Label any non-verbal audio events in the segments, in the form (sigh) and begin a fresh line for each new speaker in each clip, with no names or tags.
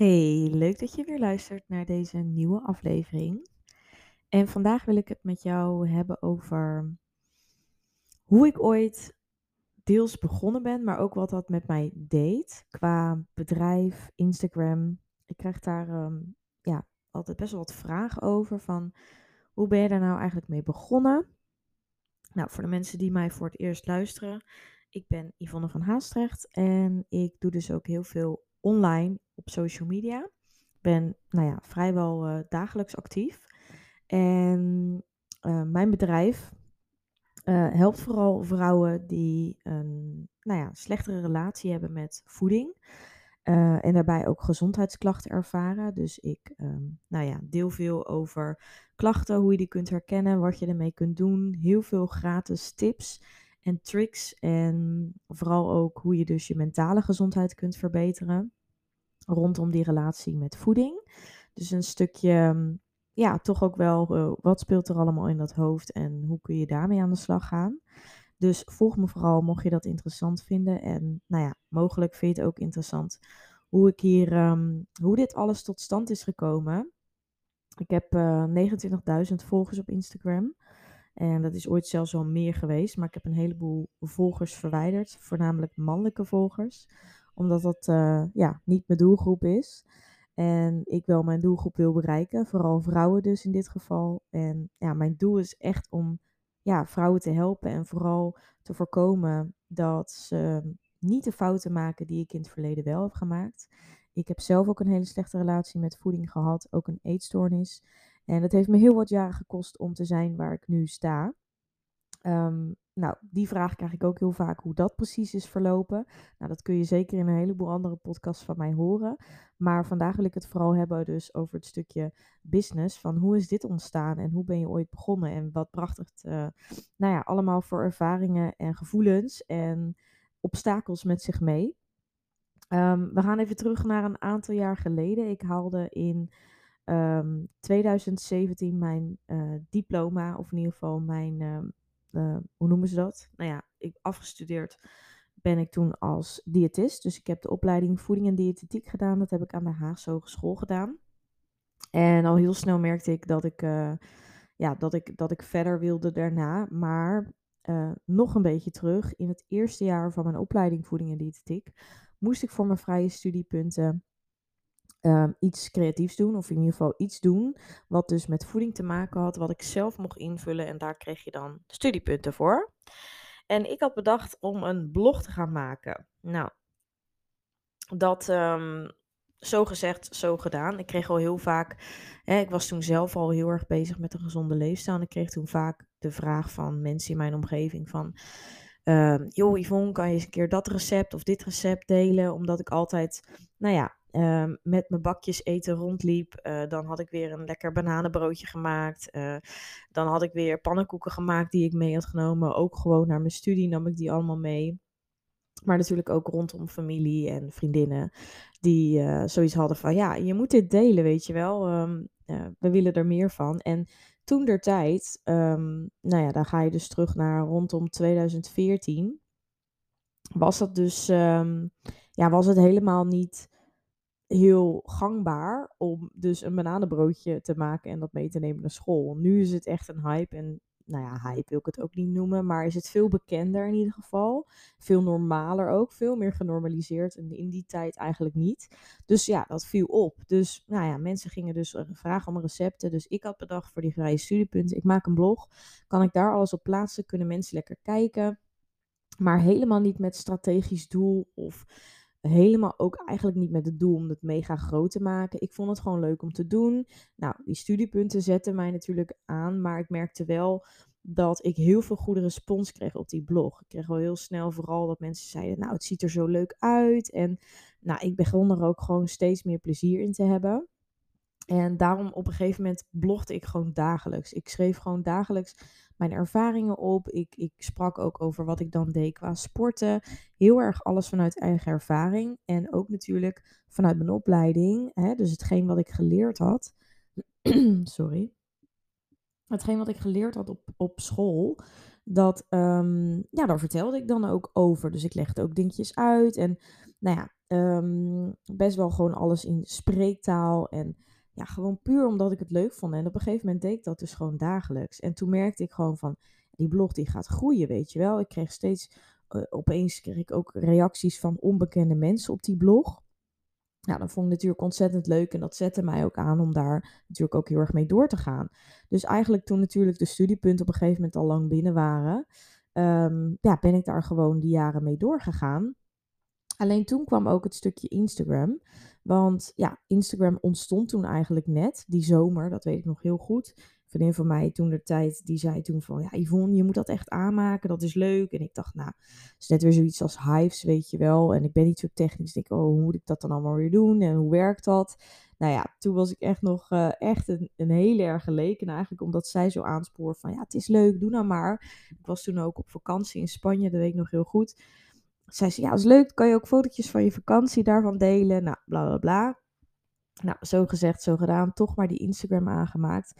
Hey, leuk dat je weer luistert naar deze nieuwe aflevering. En vandaag wil ik het met jou hebben over hoe ik ooit deels begonnen ben, maar ook wat dat met mij deed qua bedrijf, Instagram. Ik krijg daar ehm, ja, altijd best wel wat vragen over van hoe ben je daar nou eigenlijk mee begonnen? Nou, voor de mensen die mij voor het eerst luisteren, ik ben Yvonne van Haastrecht en ik doe dus ook heel veel online op social media. Ik ben nou ja, vrijwel uh, dagelijks actief. En uh, mijn bedrijf uh, helpt vooral vrouwen die een nou ja, slechtere relatie hebben met voeding. en daarbij ook gezondheidsklachten ervaren. Dus ik um, nou ja, deel veel over klachten, hoe je die kunt herkennen, wat je ermee kunt doen. Heel veel gratis tips en tricks. En vooral ook hoe je dus je mentale gezondheid kunt verbeteren rondom die relatie met voeding. Dus een stukje, mm, ja, toch ook wel, uh, wat speelt er allemaal in dat hoofd en hoe kun je daarmee aan de slag gaan. Dus volg me vooral mocht je dat interessant vinden. En nou ja, mogelijk vind je het ook interessant hoe ik hier, um, hoe dit alles tot stand is gekomen. Ik heb uh, eh, 29.000 volgers op Instagram. En dat is ooit zelfs wel meer geweest. Maar ik heb een heleboel volgers verwijderd. Voornamelijk mannelijke volgers omdat dat uh, ja, niet mijn doelgroep is. En ik wel mijn doelgroep wil bereiken, vooral vrouwen dus in dit geval. En ja, mijn doel is echt om ja, vrouwen te helpen en vooral te voorkomen dat ze niet de fouten maken die ik in het verleden wel heb gemaakt. Ik heb zelf ook een hele slechte relatie met voeding gehad, ook een eetstoornis. En het heeft me heel wat jaren gekost om te zijn waar ik nu sta. Um, nou, die vraag krijg ik ook heel vaak hoe dat precies is verlopen. Nou, dat kun je zeker in een heleboel andere podcasts van mij horen. Maar vandaag wil ik het vooral hebben dus over het stukje business. Van hoe is dit ontstaan en hoe ben je ooit begonnen? En wat bracht het, uh, nou ja, allemaal voor ervaringen en gevoelens en obstakels met zich mee? Um, we gaan even terug naar een aantal jaar geleden. Ik haalde in um, ehm, 2017 mijn uh, diploma, of in ieder geval mijn um, uh, hoe noemen ze dat? Nou ja, ik afgestudeerd ben ik toen als diëtist. Dus ik heb de opleiding voeding en diëtetiek gedaan. Dat heb ik aan de Haagse Hogeschool gedaan. En al heel snel merkte ik dat ik, uh, ja, dat ik, dat ik verder wilde daarna. Maar uh, nog een beetje terug. In het eerste jaar van mijn opleiding voeding en diëtetiek moest ik voor mijn vrije studiepunten um, iets creatiefs doen, of in ieder geval iets doen, wat dus met voeding te maken had, wat ik zelf mocht invullen en daar kreeg je dan studiepunten voor. En ik had bedacht om een blog te gaan maken. Nou, dat um, zo gezegd, zo gedaan. Ik kreeg al heel vaak, hè, ik was toen zelf al heel erg bezig met een gezonde leefstijl. En ik kreeg toen vaak de vraag van mensen in mijn omgeving van, uh, joh Yvonne, kan je eens een keer dat recept of dit recept delen? Omdat ik altijd, nou ja, Ehm, met mijn bakjes eten rondliep. Uh, dan had ik weer een lekker bananenbroodje gemaakt. Uh, dan had ik weer pannenkoeken gemaakt die ik mee had genomen. Ook gewoon naar mijn studie nam ik die allemaal mee. Maar natuurlijk ook rondom familie en vriendinnen die uh, zoiets hadden van ja, je moet dit delen, weet je wel. Um, we willen er meer van. En toen der tijd, um, nou ja, dan ga je dus terug naar rondom 2014. Was dat dus, ja, was het helemaal niet heel gangbaar om dus een bananenbroodje te maken en dat mee te nemen naar school. Nu is het echt een hype en nou ja, hype wil ik het ook niet noemen, maar is het veel bekender in ieder geval. Veel normaler ook, veel meer genormaliseerd en in die tijd eigenlijk niet. Dus ja, dat viel op. Dus nou ja, mensen gingen dus vragen om recepten. Dus ik had bedacht voor die vrije studiepunten, ik maak een blog. Kan ik daar alles op plaatsen? Kunnen mensen lekker kijken? Maar helemaal niet met strategisch doel of helemaal ook eigenlijk niet met het doel om het mega groot te maken. Ik vond het gewoon leuk om te doen. Nou, die studiepunten zetten mij natuurlijk aan, maar ik merkte wel dat ik heel veel goede respons kreeg op die blog. Ik kreeg wel heel snel vooral dat mensen zeiden, nou, het ziet er zo leuk uit. En nou, ik begon er ook gewoon steeds meer plezier in te hebben. En daarom op een gegeven moment blogde ik gewoon dagelijks. Ik schreef gewoon dagelijks mijn ervaringen op. Ik, ik sprak ook over wat ik dan deed qua sporten. Heel erg alles vanuit eigen ervaring. En ook natuurlijk vanuit mijn opleiding. Hè, dus hetgeen wat ik geleerd had. (clears throat) Sorry. Hetgeen wat ik geleerd had op, op school. Dat, um, ja, daar vertelde ik dan ook over. Dus ik legde ook dingetjes uit. En nou ja, ehm, best wel gewoon alles in spreektaal en ja, gewoon puur omdat ik het leuk vond. En op een gegeven moment deed ik dat dus gewoon dagelijks. En toen merkte ik gewoon van, die blog die gaat groeien, weet je wel. Ik kreeg steeds, uh, opeens kreeg ik ook reacties van onbekende mensen op die blog. Ja, dat vond ik natuurlijk ontzettend leuk en dat zette mij ook aan om daar natuurlijk ook heel erg mee door te gaan. Dus eigenlijk toen natuurlijk de studiepunten op een gegeven moment al lang binnen waren, um, ja, ben ik daar gewoon die jaren mee doorgegaan. Alleen toen kwam ook het stukje Instagram. Want ja, Instagram ontstond toen eigenlijk net, die zomer, dat weet ik nog heel goed. Een vriendin van mij toen de tijd, die zei toen van, ja Yvonne, je moet dat echt aanmaken, dat is leuk. En ik dacht, nou, het is net weer zoiets als Hives, weet je wel. En ik ben niet zo technisch, ik denk, oh, hoe moet ik dat dan allemaal weer doen en hoe werkt dat? Nou ja, toen was ik echt nog uh, echt een, een hele erg geleken eigenlijk, omdat zij zo aanspoor van, ja, het is leuk, doe nou maar. Ik was toen ook op vakantie in Spanje, dat weet ik nog heel goed zei ze, ja, is leuk, kan je ook fotootjes van je vakantie daarvan delen? Nou, bla bla bla. Nou, zo gezegd, zo gedaan, toch maar die Instagram aangemaakt.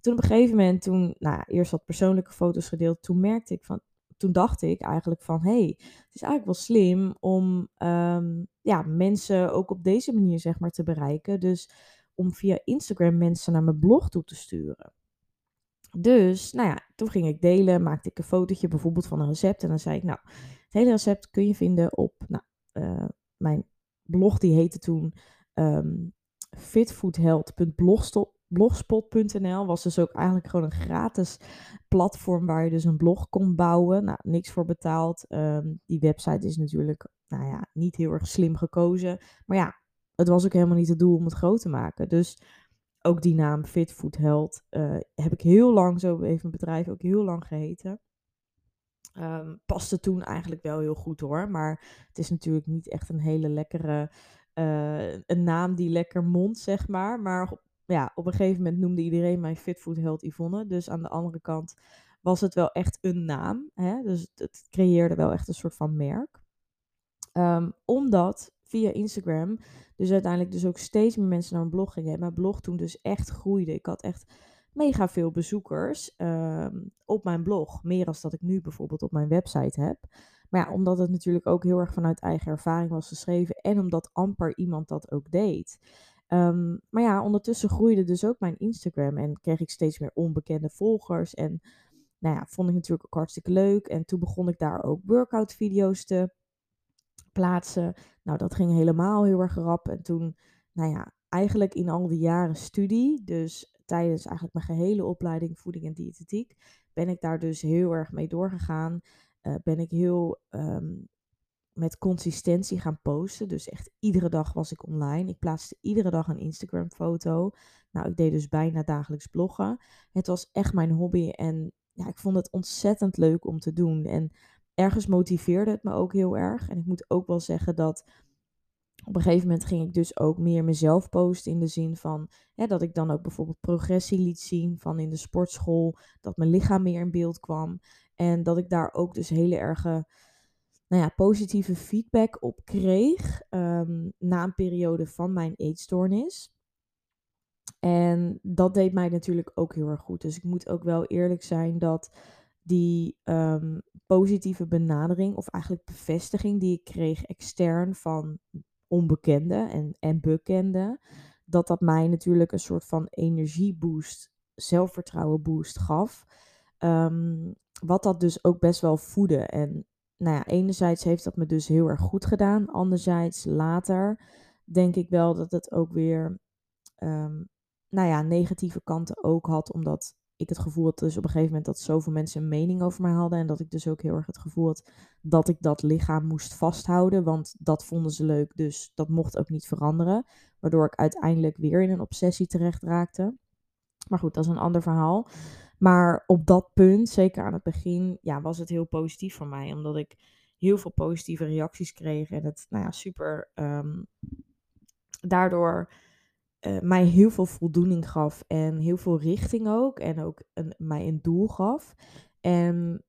Toen op een gegeven moment, toen, nou, eerst wat persoonlijke foto's gedeeld, toen merkte ik van, toen dacht ik eigenlijk van, hé, hey, het is eigenlijk wel slim om um, ja, mensen ook op deze manier, zeg maar, te bereiken. Dus om via Instagram mensen naar mijn blog toe te sturen. Dus, nou ja, toen ging ik delen, maakte ik een fotootje bijvoorbeeld van een recept en dan zei ik, nou, het hele recept kun je vinden op nou, uh, mijn blog, die heette toen um. Was dus ook eigenlijk gewoon een gratis platform waar je dus een blog kon bouwen. Nou, niks voor betaald. Um, die website is natuurlijk, nou ja, niet heel erg slim gekozen. Maar ja, het was ook helemaal niet het doel om het groot te maken. Dus ook die naam Fitfoodheld uh, heb ik heel lang, zo heeft mijn bedrijf ook heel lang geheten. Um, paste toen eigenlijk wel heel goed hoor. Maar het is natuurlijk niet echt een hele lekkere. Uh, een naam die lekker mond, zeg maar. Maar ja, op een gegeven moment noemde iedereen mij Fitfood Yvonne. Dus aan de andere kant was het wel echt een naam. Hè? Dus het, creëerde wel echt een soort van merk. Um, omdat via Instagram dus uiteindelijk dus ook steeds meer mensen naar mijn blog gingen. En mijn blog toen dus echt groeide. Ik had echt mega veel bezoekers ehm, op mijn blog. Meer dan dat ik nu bijvoorbeeld op mijn website heb. Maar ja, omdat het natuurlijk ook heel erg vanuit eigen ervaring was geschreven. En omdat amper iemand dat ook deed. Um, maar ja, ondertussen groeide dus ook mijn Instagram. En kreeg ik steeds meer onbekende volgers. En nou ja, vond ik natuurlijk ook hartstikke leuk. En toen begon ik daar ook workout video's te plaatsen. Nou, dat ging helemaal heel erg rap. En toen, nou ja, eigenlijk in al die jaren studie, dus tijdens eigenlijk mijn gehele opleiding voeding en diëtetiek, ben ik daar dus heel erg mee doorgegaan. Uh, ben ik heel um, met consistentie gaan posten. Dus echt iedere dag was ik online. Ik plaatste iedere dag een Instagram foto. Nou, ik deed dus bijna dagelijks bloggen. Het was echt mijn hobby en ja, ik vond het ontzettend leuk om te doen. En ergens motiveerde het me ook heel erg. En ik moet ook wel zeggen dat op een gegeven moment ging ik dus ook meer mezelf posten in de zin van dat ik dan ook bijvoorbeeld progressie liet zien van in de sportschool, dat mijn lichaam meer in beeld kwam en dat ik daar ook dus hele erge nou ja, positieve feedback op kreeg um, na een periode van mijn eetstoornis. En dat deed mij natuurlijk ook heel erg goed. Dus ik moet ook wel eerlijk zijn dat die um, positieve benadering, of eigenlijk bevestiging die ik kreeg extern van onbekende en, en bekende, dat dat mij natuurlijk een soort van energieboost, zelfvertrouwen boost gaf. Um, wat dat dus ook best wel voedde. En nou ja, enerzijds heeft dat me dus heel erg goed gedaan. Anderzijds later denk ik wel dat het ook weer um, nou ja, negatieve kanten ook had. Omdat ik het gevoel had dus op een gegeven moment dat zoveel mensen een mening over mij hadden. En dat ik dus ook heel erg het gevoel had dat ik dat lichaam moest vasthouden. Want dat vonden ze leuk, dus dat mocht ook niet veranderen. Waardoor ik uiteindelijk weer in een obsessie terecht raakte. Maar goed, dat is een ander verhaal. Maar op dat punt, zeker aan het begin, ja, was het heel positief voor mij. Omdat ik heel veel positieve reacties kreeg. En het, nou ja, super. Um, daardoor uh, mij heel veel voldoening gaf en heel veel richting ook. En ook een, mij een doel gaf. En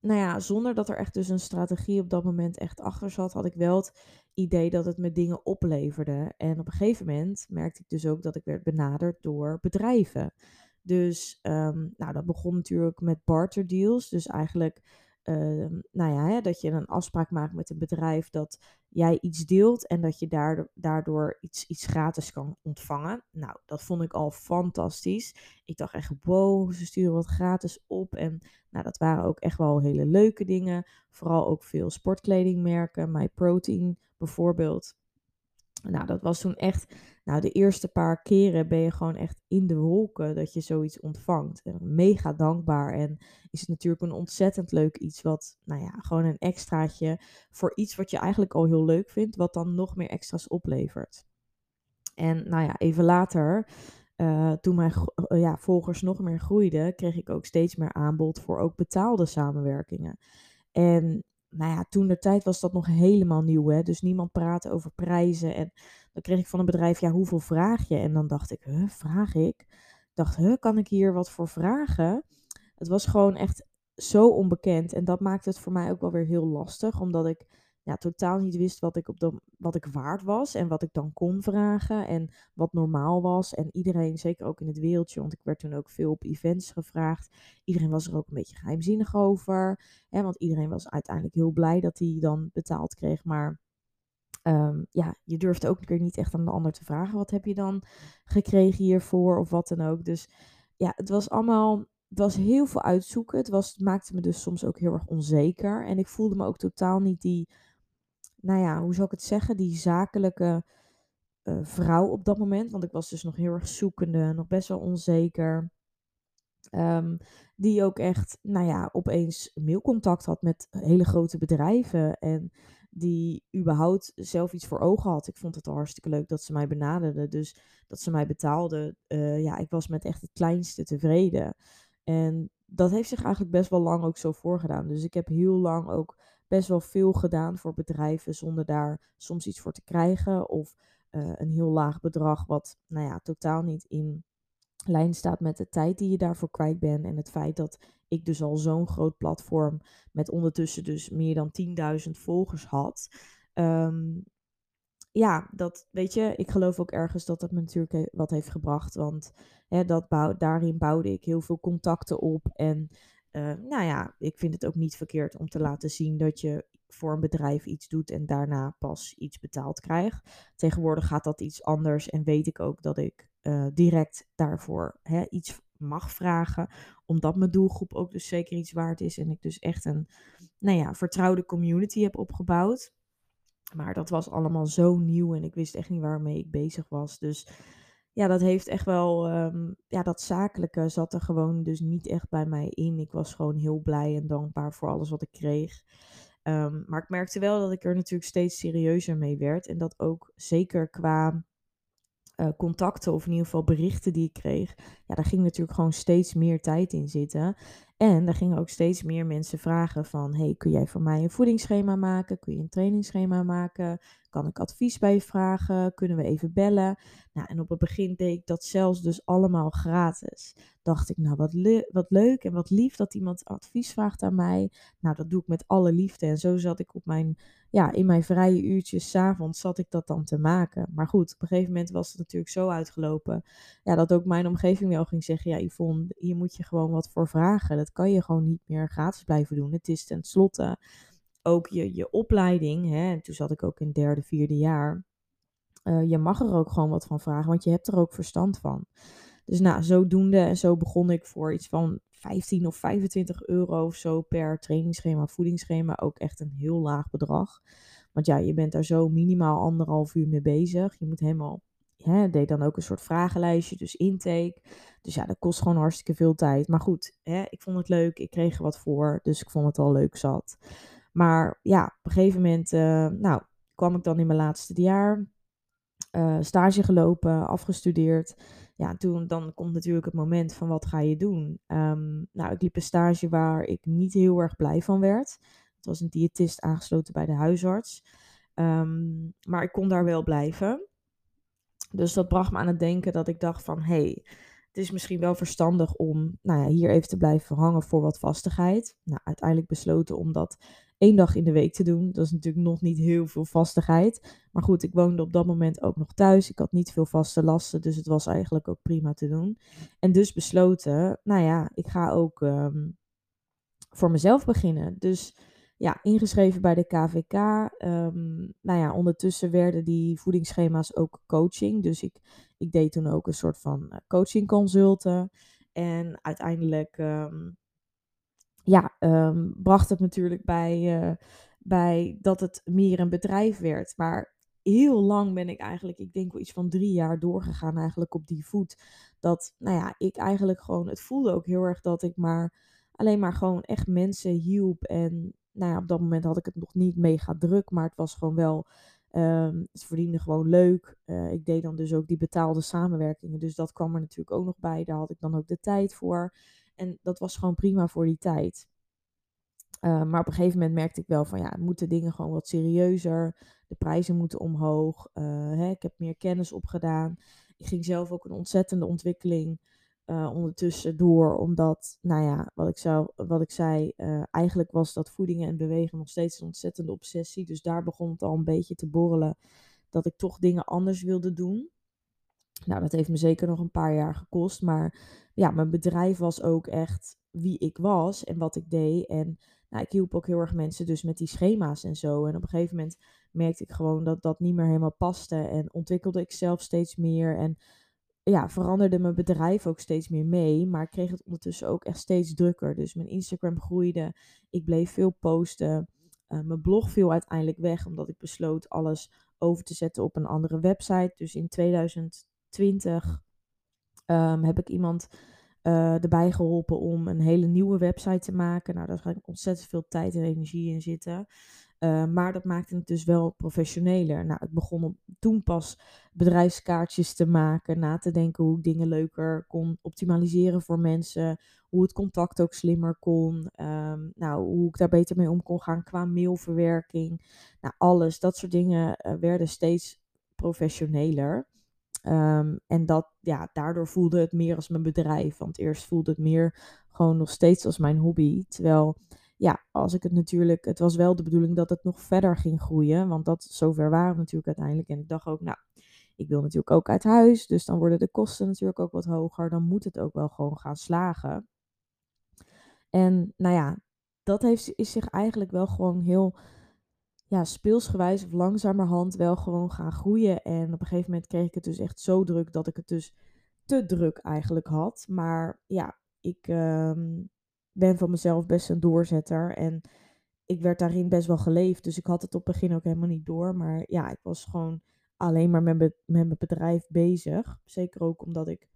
nou ja, zonder dat er echt dus een strategie op dat moment echt achter zat, had ik wel het idee dat het me dingen opleverde. En op een gegeven moment merkte ik dus ook dat ik werd benaderd door bedrijven. Dus um, nou, dat begon natuurlijk met barter deals. Dus eigenlijk ehm, nou ja, hè, dat je een afspraak maakt met een bedrijf dat jij iets deelt en dat je daardoor iets, iets gratis kan ontvangen. Nou, dat vond ik al fantastisch. Ik dacht echt, wow, ze sturen wat gratis op. En nou, dat waren ook echt wel hele leuke dingen. Vooral ook veel sportkledingmerken, My Protein bijvoorbeeld. Nou, dat was toen echt, nou, de eerste paar keren ben je gewoon echt in de wolken dat je zoiets ontvangt. mega dankbaar en is het natuurlijk een ontzettend leuk iets wat, nou ja, gewoon een extraatje voor iets wat je eigenlijk al heel leuk vindt, wat dan nog meer extra's oplevert. En nou ja, even later, uh, toen mijn uh, ja, volgers nog meer groeiden, kreeg ik ook steeds meer aanbod voor ook betaalde samenwerkingen. En nou ja, toen de tijd was dat nog helemaal nieuw. Hè? Dus niemand praatte over prijzen. En dan kreeg ik van een bedrijf, ja, hoeveel vraag je? En dan dacht ik, huh, vraag ik? Ik dacht, huh, kan ik hier wat voor vragen? Het was gewoon echt zo onbekend. En dat maakte het voor mij ook wel weer heel lastig. Omdat ik ja, totaal niet wist wat ik, op de, wat ik waard was en wat ik dan kon vragen en wat normaal was. En iedereen, zeker ook in het wereldje, want ik werd toen ook veel op events gevraagd. Iedereen was er ook een beetje geheimzinnig over. Hè, want iedereen was uiteindelijk heel blij dat hij dan betaald kreeg. Maar um, ja, je durfde ook een keer niet echt aan de ander te vragen. Wat heb je dan gekregen hiervoor of wat dan ook. Dus ja, het was allemaal het was heel veel uitzoeken. Het, was, het maakte me dus soms ook heel erg onzeker. En ik voelde me ook totaal niet die nou ja, hoe zou ik het zeggen, die zakelijke uh, vrouw op dat moment. Want ik was dus nog heel erg zoekende, nog best wel onzeker. Um, die ook echt, nou ja, opeens mailcontact had met hele grote bedrijven. En die überhaupt zelf iets voor ogen had. Ik vond het al hartstikke leuk dat ze mij benaderden. Dus dat ze mij betaalden. Uh, ja, ik was met echt het kleinste tevreden. En dat heeft zich eigenlijk best wel lang ook zo voorgedaan. Dus ik heb heel lang ook best wel veel gedaan voor bedrijven zonder daar soms iets voor te krijgen. Of uh, een heel laag bedrag wat nou ja, totaal niet in lijn staat met de tijd die je daarvoor kwijt bent. En het feit dat ik dus al zo'n groot platform met ondertussen dus meer dan 10.000 volgers had. Um, ja, dat weet je, ik geloof ook ergens dat dat me natuurlijk wat heeft gebracht. Want hè, dat bouw, daarin bouwde ik heel veel contacten op. En nou ja, ik vind het ook niet verkeerd om te laten zien dat je voor een bedrijf iets doet en daarna pas iets betaald krijgt. Tegenwoordig gaat dat iets anders en weet ik ook dat ik uh, direct daarvoor hè, iets mag vragen, omdat mijn doelgroep ook dus zeker iets waard is en ik dus echt een, nou ja, vertrouwde community heb opgebouwd. Maar dat was allemaal zo nieuw en ik wist echt niet waarmee ik bezig was. Dus ja, dat heeft echt wel, um, ja, dat zakelijke zat er gewoon dus niet echt bij mij in. Ik was gewoon heel blij en dankbaar voor alles wat ik kreeg. Um, maar ik merkte wel dat ik er natuurlijk steeds serieuzer mee werd. En dat ook zeker qua uh, contacten of in ieder geval berichten die ik kreeg, ja, daar ging natuurlijk gewoon steeds meer tijd in zitten. En er gingen ook steeds meer mensen vragen van, hey, kun jij voor mij een voedingsschema maken? Kun je een trainingsschema maken? Kan ik advies bij je vragen? Kunnen we even bellen? Nou, en op het begin deed ik dat zelfs dus allemaal gratis. Dacht ik, nou, wat, le wat leuk en wat lief dat iemand advies vraagt aan mij. Nou, dat doe ik met alle liefde. En zo zat ik op mijn, ja, in mijn vrije uurtjes, s'avonds zat ik dat dan te maken. Maar goed, op een gegeven moment was het natuurlijk zo uitgelopen. Ja, dat ook mijn omgeving wel ging zeggen, ja, Yvonne, hier moet je gewoon wat voor vragen. Dat kan je gewoon niet meer gratis blijven doen. Het is tenslotte ook je, je opleiding. Hè, en toen zat ik ook in derde, vierde jaar. Uh, je mag er ook gewoon wat van vragen, want je hebt er ook verstand van. Dus nou, zodoende en zo begon ik voor iets van 15 of 25 euro of zo per trainingsschema, voedingsschema. Ook echt een heel laag bedrag. Want ja, je bent daar zo minimaal anderhalf uur mee bezig. Je moet helemaal, deed dan ook een soort vragenlijstje, dus intake. Dus ja, dat kost gewoon hartstikke veel tijd. Maar goed, ik vond het leuk, ik kreeg er wat voor, dus ik vond het al leuk zat. Maar ja, op een gegeven moment, uh, nou, kwam ik dan in mijn laatste jaar. Uh, stage gelopen, afgestudeerd. Ja, toen dan komt natuurlijk het moment van wat ga je doen. Um, nou, ik liep een stage waar ik niet heel erg blij van werd. Het was een diëtist aangesloten bij de huisarts. Um, maar ik kon daar wel blijven. Dus dat bracht me aan het denken dat ik dacht van, hé, hey, het is misschien wel verstandig om nou ja, hier even te blijven hangen voor wat vastigheid. Nou, uiteindelijk besloten om dat één dag in de week te doen. Dat is natuurlijk nog niet heel veel vastigheid. Maar goed, ik woonde op dat moment ook nog thuis. Ik had niet veel vaste lasten, dus het was eigenlijk ook prima te doen. En dus besloten, nou ja, ik ga ook um, voor mezelf beginnen. Dus ja, ingeschreven bij de KVK. Um, nou ja, ondertussen werden die voedingsschema's ook coaching. Dus ik, ik deed toen ook een soort van uh, coaching consulten. En uiteindelijk ehm, ja, um, bracht het natuurlijk bij, uh, bij dat het meer een bedrijf werd. Maar heel lang ben ik eigenlijk, ik denk wel iets van drie jaar doorgegaan eigenlijk op die voet. Dat, nou ja, ik eigenlijk gewoon, het voelde ook heel erg dat ik maar alleen maar gewoon echt mensen hielp. En nou ja, op dat moment had ik het nog niet mega druk, maar het was gewoon wel, het verdiende gewoon leuk. Uh, ik deed dan dus ook die betaalde samenwerkingen, dus dat kwam er natuurlijk ook nog bij. Daar had ik dan ook de tijd voor. En dat was gewoon prima voor die tijd. Uh, maar op een gegeven moment merkte ik wel van ja, moeten dingen gewoon wat serieuzer. De prijzen moeten omhoog. Uh, hè, ik heb meer kennis opgedaan. Ik ging zelf ook een ontzettende ontwikkeling uh, ondertussen door. Omdat, nou ja, wat ik, zou, wat ik zei, eigenlijk was dat voedingen en bewegen nog steeds een ontzettende obsessie. Dus daar begon het al een beetje te borrelen dat ik toch dingen anders wilde doen. Nou, dat heeft me zeker nog een paar jaar gekost. Maar ja, mijn bedrijf was ook echt wie ik was en wat ik deed. En nou, ik hielp ook heel erg mensen dus met die schema's en zo. En op een gegeven moment merkte ik gewoon dat dat niet meer helemaal paste. En ontwikkelde ik zelf steeds meer. En ja, veranderde mijn bedrijf ook steeds meer mee. Maar ik kreeg het ondertussen ook echt steeds drukker. Dus mijn Instagram groeide. Ik bleef veel posten. Uh, mijn blog viel uiteindelijk weg, omdat ik besloot alles over te zetten op een andere website. Dus in 2020 um, ehm, heb ik iemand uh, erbij geholpen om een hele nieuwe website te maken. Nou, daar ga ik ontzettend veel tijd en energie in zitten. Uh, maar dat maakte het dus wel professioneler. Nou, ik begon toen pas bedrijfskaartjes te maken, na te denken hoe ik dingen leuker kon optimaliseren voor mensen, hoe het contact ook slimmer kon, um, nou, hoe ik daar beter mee om kon gaan qua mailverwerking. Nou, alles, dat soort dingen uh, werden steeds professioneler. Um, en dat, ja, daardoor voelde het meer als mijn bedrijf. Want eerst voelde het meer gewoon nog steeds als mijn hobby. Terwijl, ja, als ik het natuurlijk, het was wel de bedoeling dat het nog verder ging groeien. Want dat, zover waren we natuurlijk uiteindelijk. En ik dacht ook, nou, ik wil natuurlijk ook uit huis. Dus dan worden de kosten natuurlijk ook wat hoger. Dan moet het ook wel gewoon gaan slagen. En nou ja, dat heeft, is zich eigenlijk wel gewoon heel ja, speelsgewijs of langzamerhand wel gewoon gaan groeien. En op een gegeven moment kreeg ik het dus echt zo druk dat ik het dus te druk eigenlijk had. Maar ja, ik ehm, ben van mezelf best een doorzetter. En ik werd daarin best wel geleefd. Dus ik had het op het begin ook helemaal niet door. Maar ja, ik was gewoon alleen maar met, met mijn bedrijf bezig. Zeker ook omdat ik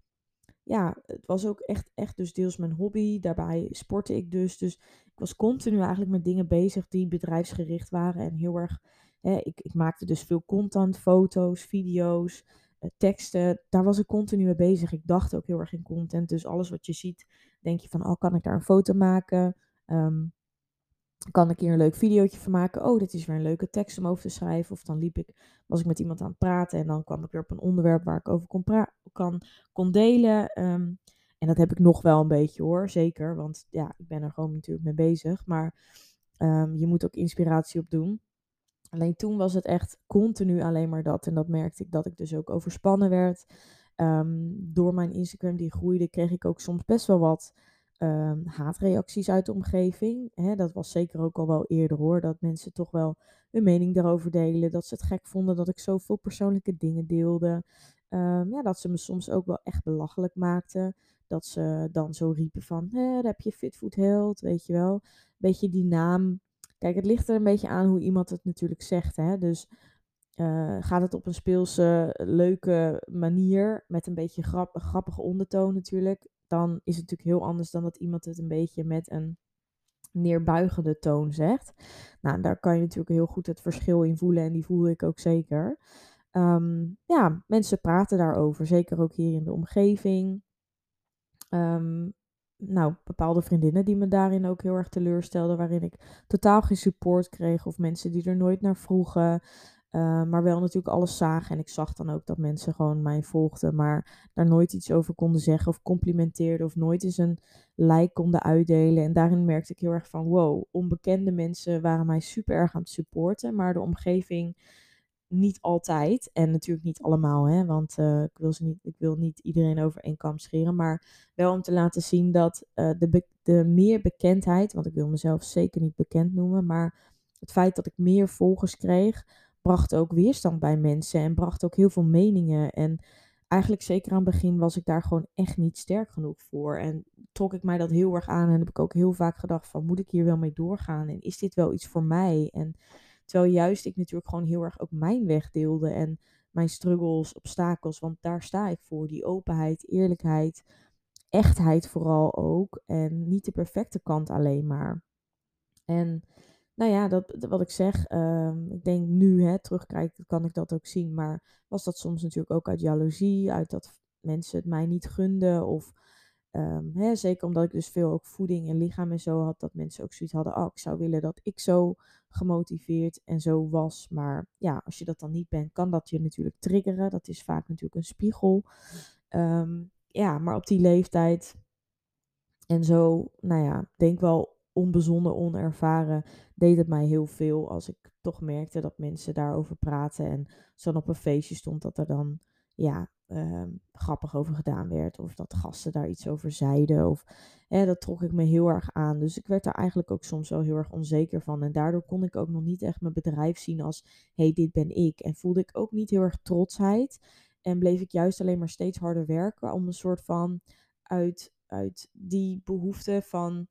ja, het was ook echt, echt dus deels mijn hobby. Daarbij sportte ik dus. Dus ik was continu eigenlijk met dingen bezig die bedrijfsgericht waren. En heel erg, hè, ik, ik maakte dus veel content, foto's, video's, eh, teksten. Daar was ik continu mee bezig. Ik dacht ook heel erg in content. Dus alles wat je ziet, denk je van, oh, kan ik daar een foto maken? Um, kan ik hier een leuk videootje van maken. Oh, dit is weer een leuke tekst om over te schrijven. Of dan liep ik, was ik met iemand aan het praten en dan kwam ik weer op een onderwerp waar ik over kon, kon delen. Ehm, en dat heb ik nog wel een beetje hoor, zeker. Want ja, ik ben er gewoon natuurlijk mee bezig. Maar um, je moet ook inspiratie op doen. Alleen toen was het echt continu alleen maar dat. En dat merkte ik dat ik dus ook overspannen werd. Um, door mijn Instagram die groeide, kreeg ik ook soms best wel wat um, haatreacties uit de omgeving. Dat was zeker ook al wel eerder hoor, dat mensen toch wel hun mening daarover delen. Dat ze het gek vonden dat ik zoveel persoonlijke dingen deelde. Ja, dat ze me soms ook wel echt belachelijk maakten. Dat ze dan zo riepen van, daar heb je Fitfood Held, weet je wel. Beetje die naam. Kijk, het ligt er een beetje aan hoe iemand het natuurlijk zegt. Hè? Dus uh, gaat het op een speelse, leuke manier, met een beetje grap, grappige ondertoon natuurlijk, dan is het natuurlijk heel anders dan dat iemand het een beetje met een neerbuigende toon zegt. Nou, daar kan je natuurlijk heel goed het verschil in voelen en die voelde ik ook zeker. Um, ja, mensen praten daarover, zeker ook hier in de omgeving. Um, nou, bepaalde vriendinnen die me daarin ook heel erg teleurstelden, waarin ik totaal geen support kreeg of mensen die er nooit naar vroegen. Uh, maar wel natuurlijk alles zagen. En ik zag dan ook dat mensen gewoon mij volgden, maar daar nooit iets over konden zeggen of complimenteerden of nooit eens een like konden uitdelen. En daarin merkte ik heel erg van, wow, onbekende mensen waren mij super erg aan het supporten, maar de omgeving niet altijd. En natuurlijk niet allemaal, hè, want uh, ik, wil ze niet, ik wil niet iedereen over één kam scheren. Maar wel om te laten zien dat uh, de, de meer bekendheid, want ik wil mezelf zeker niet bekend noemen, maar het feit dat ik meer volgers kreeg, bracht ook weerstand bij mensen en bracht ook heel veel meningen. En eigenlijk zeker aan het begin was ik daar gewoon echt niet sterk genoeg voor. En trok ik mij dat heel erg aan en heb ik ook heel vaak gedacht van moet ik hier wel mee doorgaan en is dit wel iets voor mij? En terwijl juist ik natuurlijk gewoon heel erg ook mijn weg deelde en mijn struggles, obstakels, want daar sta ik voor. Die openheid, eerlijkheid, echtheid vooral ook en niet de perfecte kant alleen maar. En nou ja, dat, wat ik zeg, ehm, ik denk nu, hè, kan ik dat ook zien. Maar was dat soms natuurlijk ook uit jaloezie, uit dat mensen het mij niet gunden. Of ehm, hè, zeker omdat ik dus veel ook voeding en lichaam en zo had, dat mensen ook zoiets hadden. Oh, ik zou willen dat ik zo gemotiveerd en zo was. Maar ja, als je dat dan niet bent, kan dat je natuurlijk triggeren. Dat is vaak natuurlijk een spiegel. Ehm, ja, maar op die leeftijd en zo, nou ja, denk wel onbezonnen, onervaren, deed het mij heel veel als ik toch merkte dat mensen daarover praten. En dan op een feestje stond dat er dan ja, ehm, grappig over gedaan werd. Of dat gasten daar iets over zeiden. Of dat trok ik me heel erg aan. Dus ik werd daar eigenlijk ook soms wel heel erg onzeker van. En daardoor kon ik ook nog niet echt mijn bedrijf zien als hé, hey, dit ben ik. En voelde ik ook niet heel erg trotsheid. En bleef ik juist alleen maar steeds harder werken om een soort van uit, uit die behoefte van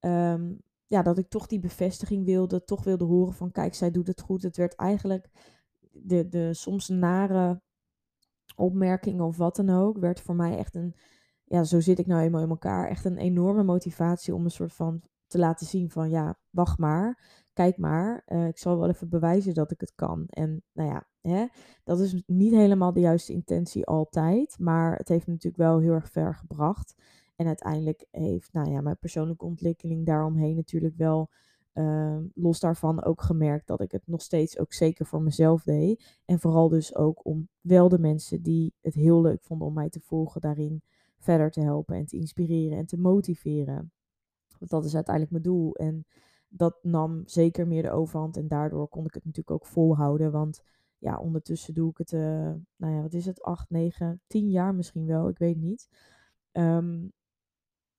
um, ja, dat ik toch die bevestiging wilde, toch wilde horen van kijk, zij doet het goed. Het werd eigenlijk de, de soms nare opmerkingen of wat dan ook, werd voor mij echt een, ja, zo zit ik nou eenmaal in elkaar, echt een enorme motivatie om een soort van te laten zien van ja, wacht maar, kijk maar, uh, ik zal wel even bewijzen dat ik het kan. En nou ja, hè, dat is niet helemaal de juiste intentie altijd, maar het heeft me natuurlijk wel heel erg ver gebracht. En uiteindelijk heeft nou ja, mijn persoonlijke ontwikkeling daaromheen natuurlijk wel ehm, los daarvan ook gemerkt dat ik het nog steeds ook zeker voor mezelf deed. En vooral dus ook om wel de mensen die het heel leuk vonden om mij te volgen daarin verder te helpen en te inspireren en te motiveren. Want dat is uiteindelijk mijn doel. En dat nam zeker meer de overhand en daardoor kon ik het natuurlijk ook volhouden. Want ja, ondertussen doe ik het, uh, nou ja, wat is het, acht, negen, tien jaar misschien wel, ik weet niet. Um,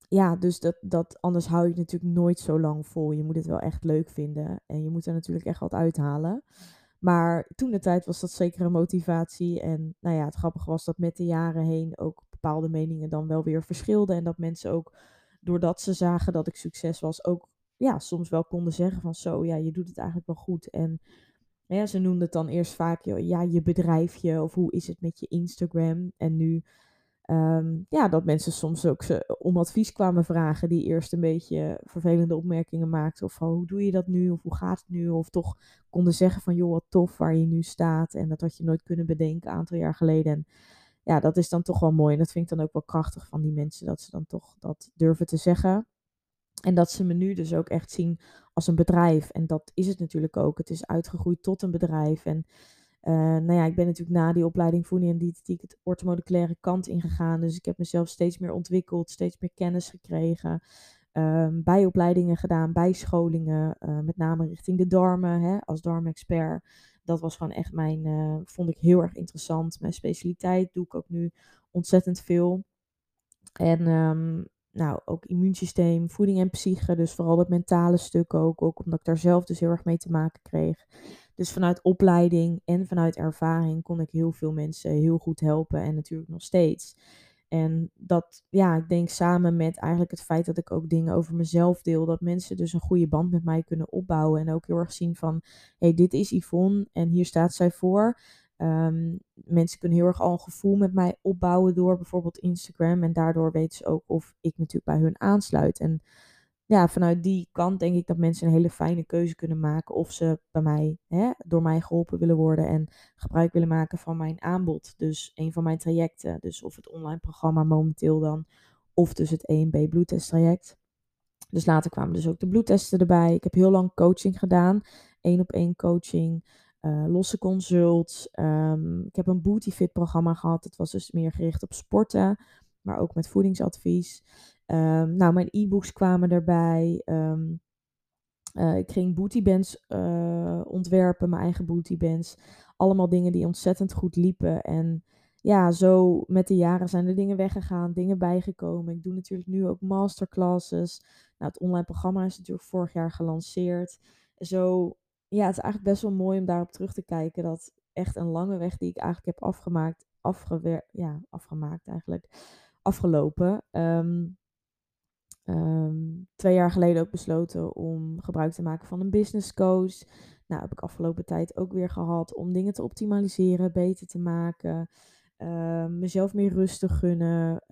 ja, dus dat, dat, anders hou je het natuurlijk nooit zo lang vol. Je moet het wel echt leuk vinden. En je moet er natuurlijk echt wat uithalen. Maar toen de tijd was dat zeker een motivatie. En nou ja, het grappige was dat met de jaren heen ook bepaalde meningen dan wel weer verschilden. En dat mensen ook, doordat ze zagen dat ik succes was, ook ja, soms wel konden zeggen van zo, ja, je doet het eigenlijk wel goed. En ja, ze noemden het dan eerst vaak, ja, je bedrijfje of hoe is het met je Instagram. En nu Ehm, ja, dat mensen soms ook ze om advies kwamen vragen die eerst een beetje vervelende opmerkingen maakten. Of hoe doe je dat nu? Of hoe gaat het nu? Of toch konden zeggen van joh, wat tof waar je nu staat. En dat had je nooit kunnen bedenken een aantal jaar geleden. En ja, dat is dan toch wel mooi. En dat vind ik dan ook wel krachtig van die mensen. Dat ze dan toch dat durven te zeggen. En dat ze me nu dus ook echt zien als een bedrijf. En dat is het natuurlijk ook. Het is uitgegroeid tot een bedrijf. En uh, nou ja, ik ben natuurlijk na die opleiding voeding en diëtetiek het ortomoleculaire kant ingegaan. Dus ik heb mezelf steeds meer ontwikkeld, steeds meer kennis gekregen. Um, bijopleidingen gedaan, bijscholingen, uh, met name richting de darmen, hè, als darmexpert. Dat was gewoon echt mijn, uh, vond ik heel erg interessant. Mijn specialiteit doe ik ook nu ontzettend veel. En um, nou, ook immuunsysteem, voeding en psyche. Dus vooral het mentale stuk ook. Ook omdat ik daar zelf dus heel erg mee te maken kreeg. Dus vanuit opleiding en vanuit ervaring kon ik heel veel mensen heel goed helpen en natuurlijk nog steeds. En dat, ja, ik denk samen met eigenlijk het feit dat ik ook dingen over mezelf deel, dat mensen dus een goede band met mij kunnen opbouwen. En ook heel erg zien van, hey, dit is Yvonne en hier staat zij voor. Um, mensen kunnen heel erg al een gevoel met mij opbouwen door bijvoorbeeld Instagram. En daardoor weten ze ook of ik natuurlijk bij hun aansluit. En ja, vanuit die kant denk ik dat mensen een hele fijne keuze kunnen maken of ze bij mij, hè, door mij geholpen willen worden en gebruik willen maken van mijn aanbod. Dus een van mijn trajecten, dus of het online programma momenteel dan, of dus het EMB bloedtesttraject. Dus later kwamen dus ook de bloedtesten erbij. Ik heb heel lang coaching gedaan, één op één coaching, uh, losse consults. Um, ik heb een Booty Fit programma gehad, dat was dus meer gericht op sporten, maar ook met voedingsadvies. Um, nou, mijn e-books kwamen erbij. Um, uh, ik ging bootybands uh, ontwerpen, mijn eigen bootybands. allemaal dingen die ontzettend goed liepen. En ja, zo met de jaren zijn er dingen weggegaan, dingen bijgekomen. Ik doe natuurlijk nu ook masterclasses. Nou, het online programma is natuurlijk vorig jaar gelanceerd. Zo, ja, het is eigenlijk best wel mooi om daarop terug te kijken. Dat echt een lange weg die ik eigenlijk heb afgemaakt, afgewer ja, afgemaakt eigenlijk, afgelopen. Ehm, ehm, twee jaar geleden ook besloten om gebruik te maken van een business coach. Nou, heb ik afgelopen tijd ook weer gehad om dingen te optimaliseren, beter te maken. Ehm, mezelf meer rust te gunnen.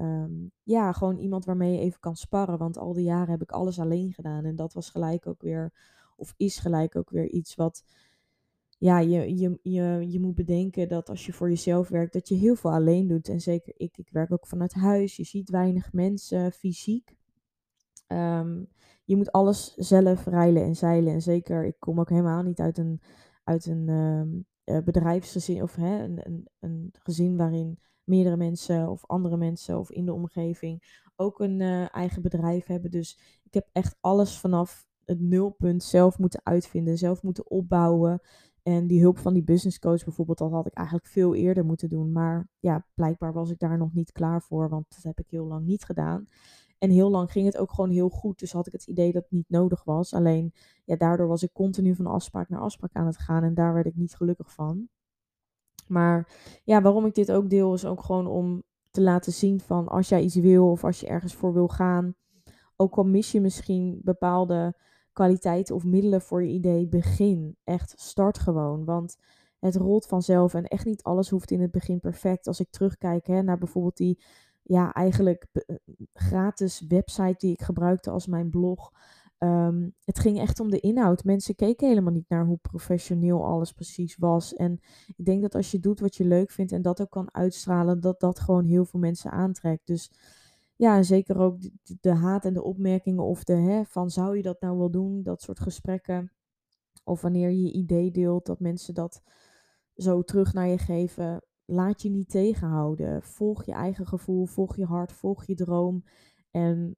ja, gewoon iemand waarmee je even kan sparren. Want al die jaren heb ik alles alleen gedaan. En dat was gelijk ook weer, of is gelijk ook weer iets wat ja, je, je, je, je moet bedenken dat als je voor jezelf werkt, dat je heel veel alleen doet. En zeker ik, ik werk ook vanuit huis. Je ziet weinig mensen fysiek. Um, je moet alles zelf rijlen en zeilen. En zeker, ik kom ook helemaal niet uit een, uit een um, bedrijfsgezin of hè, een, een, een gezin waarin meerdere mensen of andere mensen of in de omgeving ook een uh, eigen bedrijf hebben. Dus ik heb echt alles vanaf het nulpunt zelf moeten uitvinden, zelf moeten opbouwen. En die hulp van die business coach bijvoorbeeld, dat had ik eigenlijk veel eerder moeten doen. Maar ja, blijkbaar was ik daar nog niet klaar voor, want dat heb ik heel lang niet gedaan. En heel lang ging het ook gewoon heel goed. Dus had ik het idee dat het niet nodig was. Alleen ja, daardoor was ik continu van afspraak naar afspraak aan het gaan. En daar werd ik niet gelukkig van. Maar ja, waarom ik dit ook deel, is ook gewoon om te laten zien van als jij iets wil of als je ergens voor wil gaan. Ook al mis je misschien bepaalde kwaliteiten of middelen voor je idee, begin. Echt, start gewoon. Want het rolt vanzelf en echt niet alles hoeft in het begin perfect. Als ik terugkijk hè, naar bijvoorbeeld die ja, eigenlijk eh, gratis website die ik gebruikte als mijn blog. Ehm, het ging echt om de inhoud. Mensen keken helemaal niet naar hoe professioneel alles precies was. En ik denk dat als je doet wat je leuk vindt en dat ook kan uitstralen, dat dat gewoon heel veel mensen aantrekt. Dus ja, zeker ook de, haat en de opmerkingen of de hè, van zou je dat nou wel doen, dat soort gesprekken. Of wanneer je je idee deelt, dat mensen dat zo terug naar je geven. Laat je niet tegenhouden. Volg je eigen gevoel, volg je hart, volg je droom. En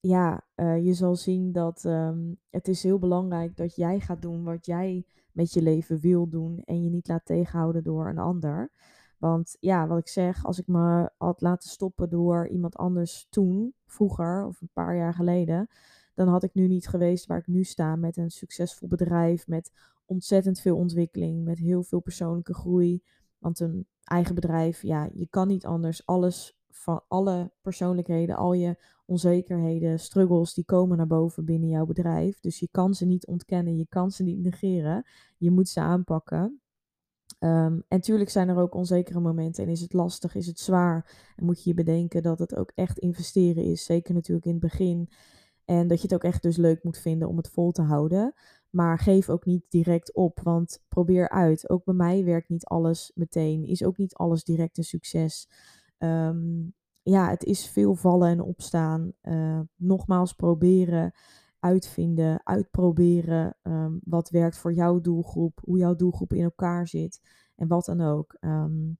ja, uh, je zal zien dat um, het is heel belangrijk dat jij gaat doen wat jij met je leven wil doen. En je niet laat tegenhouden door een ander. Want ja, wat ik zeg, als ik me had laten stoppen door iemand anders toen, vroeger of een paar jaar geleden, dan had ik nu niet geweest waar ik nu sta met een succesvol bedrijf, met ontzettend veel ontwikkeling, met heel veel persoonlijke groei. Want een eigen bedrijf, ja, je kan niet anders. Alles van alle persoonlijkheden, al je onzekerheden, struggles, die komen naar boven binnen jouw bedrijf. Dus je kan ze niet ontkennen, je kan ze niet negeren. Je moet ze aanpakken. Um, en tuurlijk zijn er ook onzekere momenten en is het lastig, is het zwaar. En moet je je bedenken dat het ook echt investeren is, zeker natuurlijk in het begin. En dat je het ook echt dus leuk moet vinden om het vol te houden. Maar geef ook niet direct op, want probeer uit. Ook bij mij werkt niet alles meteen, is ook niet alles direct een succes. Um, ja, het is veel vallen en opstaan. Uh, nogmaals proberen uitvinden, uitproberen um, wat werkt voor jouw doelgroep, hoe jouw doelgroep in elkaar zit en wat dan ook. Um,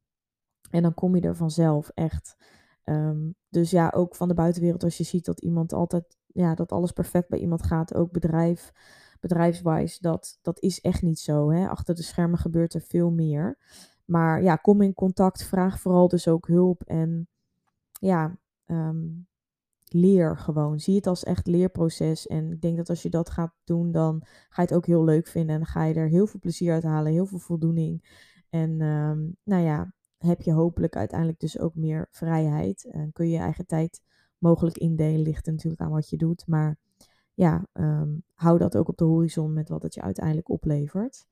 en dan kom je er vanzelf echt. Dus ja, ook van de buitenwereld, als je ziet dat iemand altijd, ja, dat alles perfect bij iemand gaat, ook bedrijf, bedrijfswijs, dat, dat is echt niet zo. Hè? Achter de schermen gebeurt er veel meer. Maar ja, kom in contact, vraag vooral dus ook hulp en ja, um, leer gewoon. Zie het als echt leerproces. En ik denk dat als je dat gaat doen, dan ga je het ook heel leuk vinden. En ga je er heel veel plezier uit halen, heel veel voldoening. En um, nou ja, heb je hopelijk uiteindelijk dus ook meer vrijheid. En kun je je eigen tijd mogelijk indelen. Ligt natuurlijk aan wat je doet. Maar ja, um, hou dat ook op de horizon met wat het je uiteindelijk oplevert.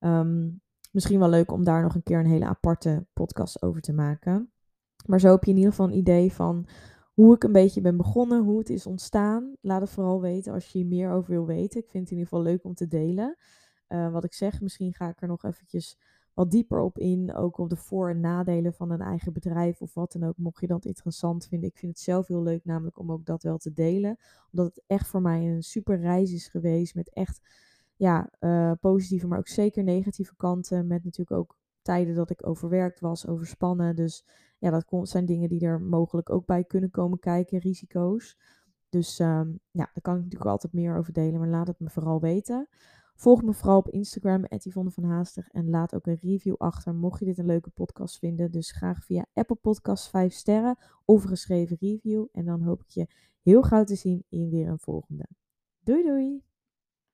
Um, misschien wel leuk om daar nog een keer een hele aparte podcast over te maken. Maar zo heb je in ieder geval een idee van hoe ik een beetje ben begonnen, hoe het is ontstaan. Laat het vooral weten als je hier meer over wil weten. Ik vind het in ieder geval leuk om te delen. Uh, wat ik zeg, misschien ga ik er nog eventjes wat dieper op in. Ook op de voor- en nadelen van een eigen bedrijf of wat dan ook. Mocht je dat interessant vinden. Ik vind het zelf heel leuk namelijk om ook dat wel te delen. Omdat het echt voor mij een super reis is geweest. Met echt ja, uh, positieve, maar ook zeker negatieve kanten. Met natuurlijk ook tijden dat ik overwerkt was, overspannen. Dus ja, dat zijn dingen die er mogelijk ook bij kunnen komen kijken, risico's. Dus um, ja, daar kan ik natuurlijk altijd meer over delen, maar laat het me vooral weten. Volg me vooral op Instagram, Yvonne van. En laat ook een review achter, mocht je dit een leuke podcast vinden. Dus graag via Apple Podcasts 5 sterren of geschreven review. En dan hoop ik je heel gauw te zien in weer een volgende. Doei doei!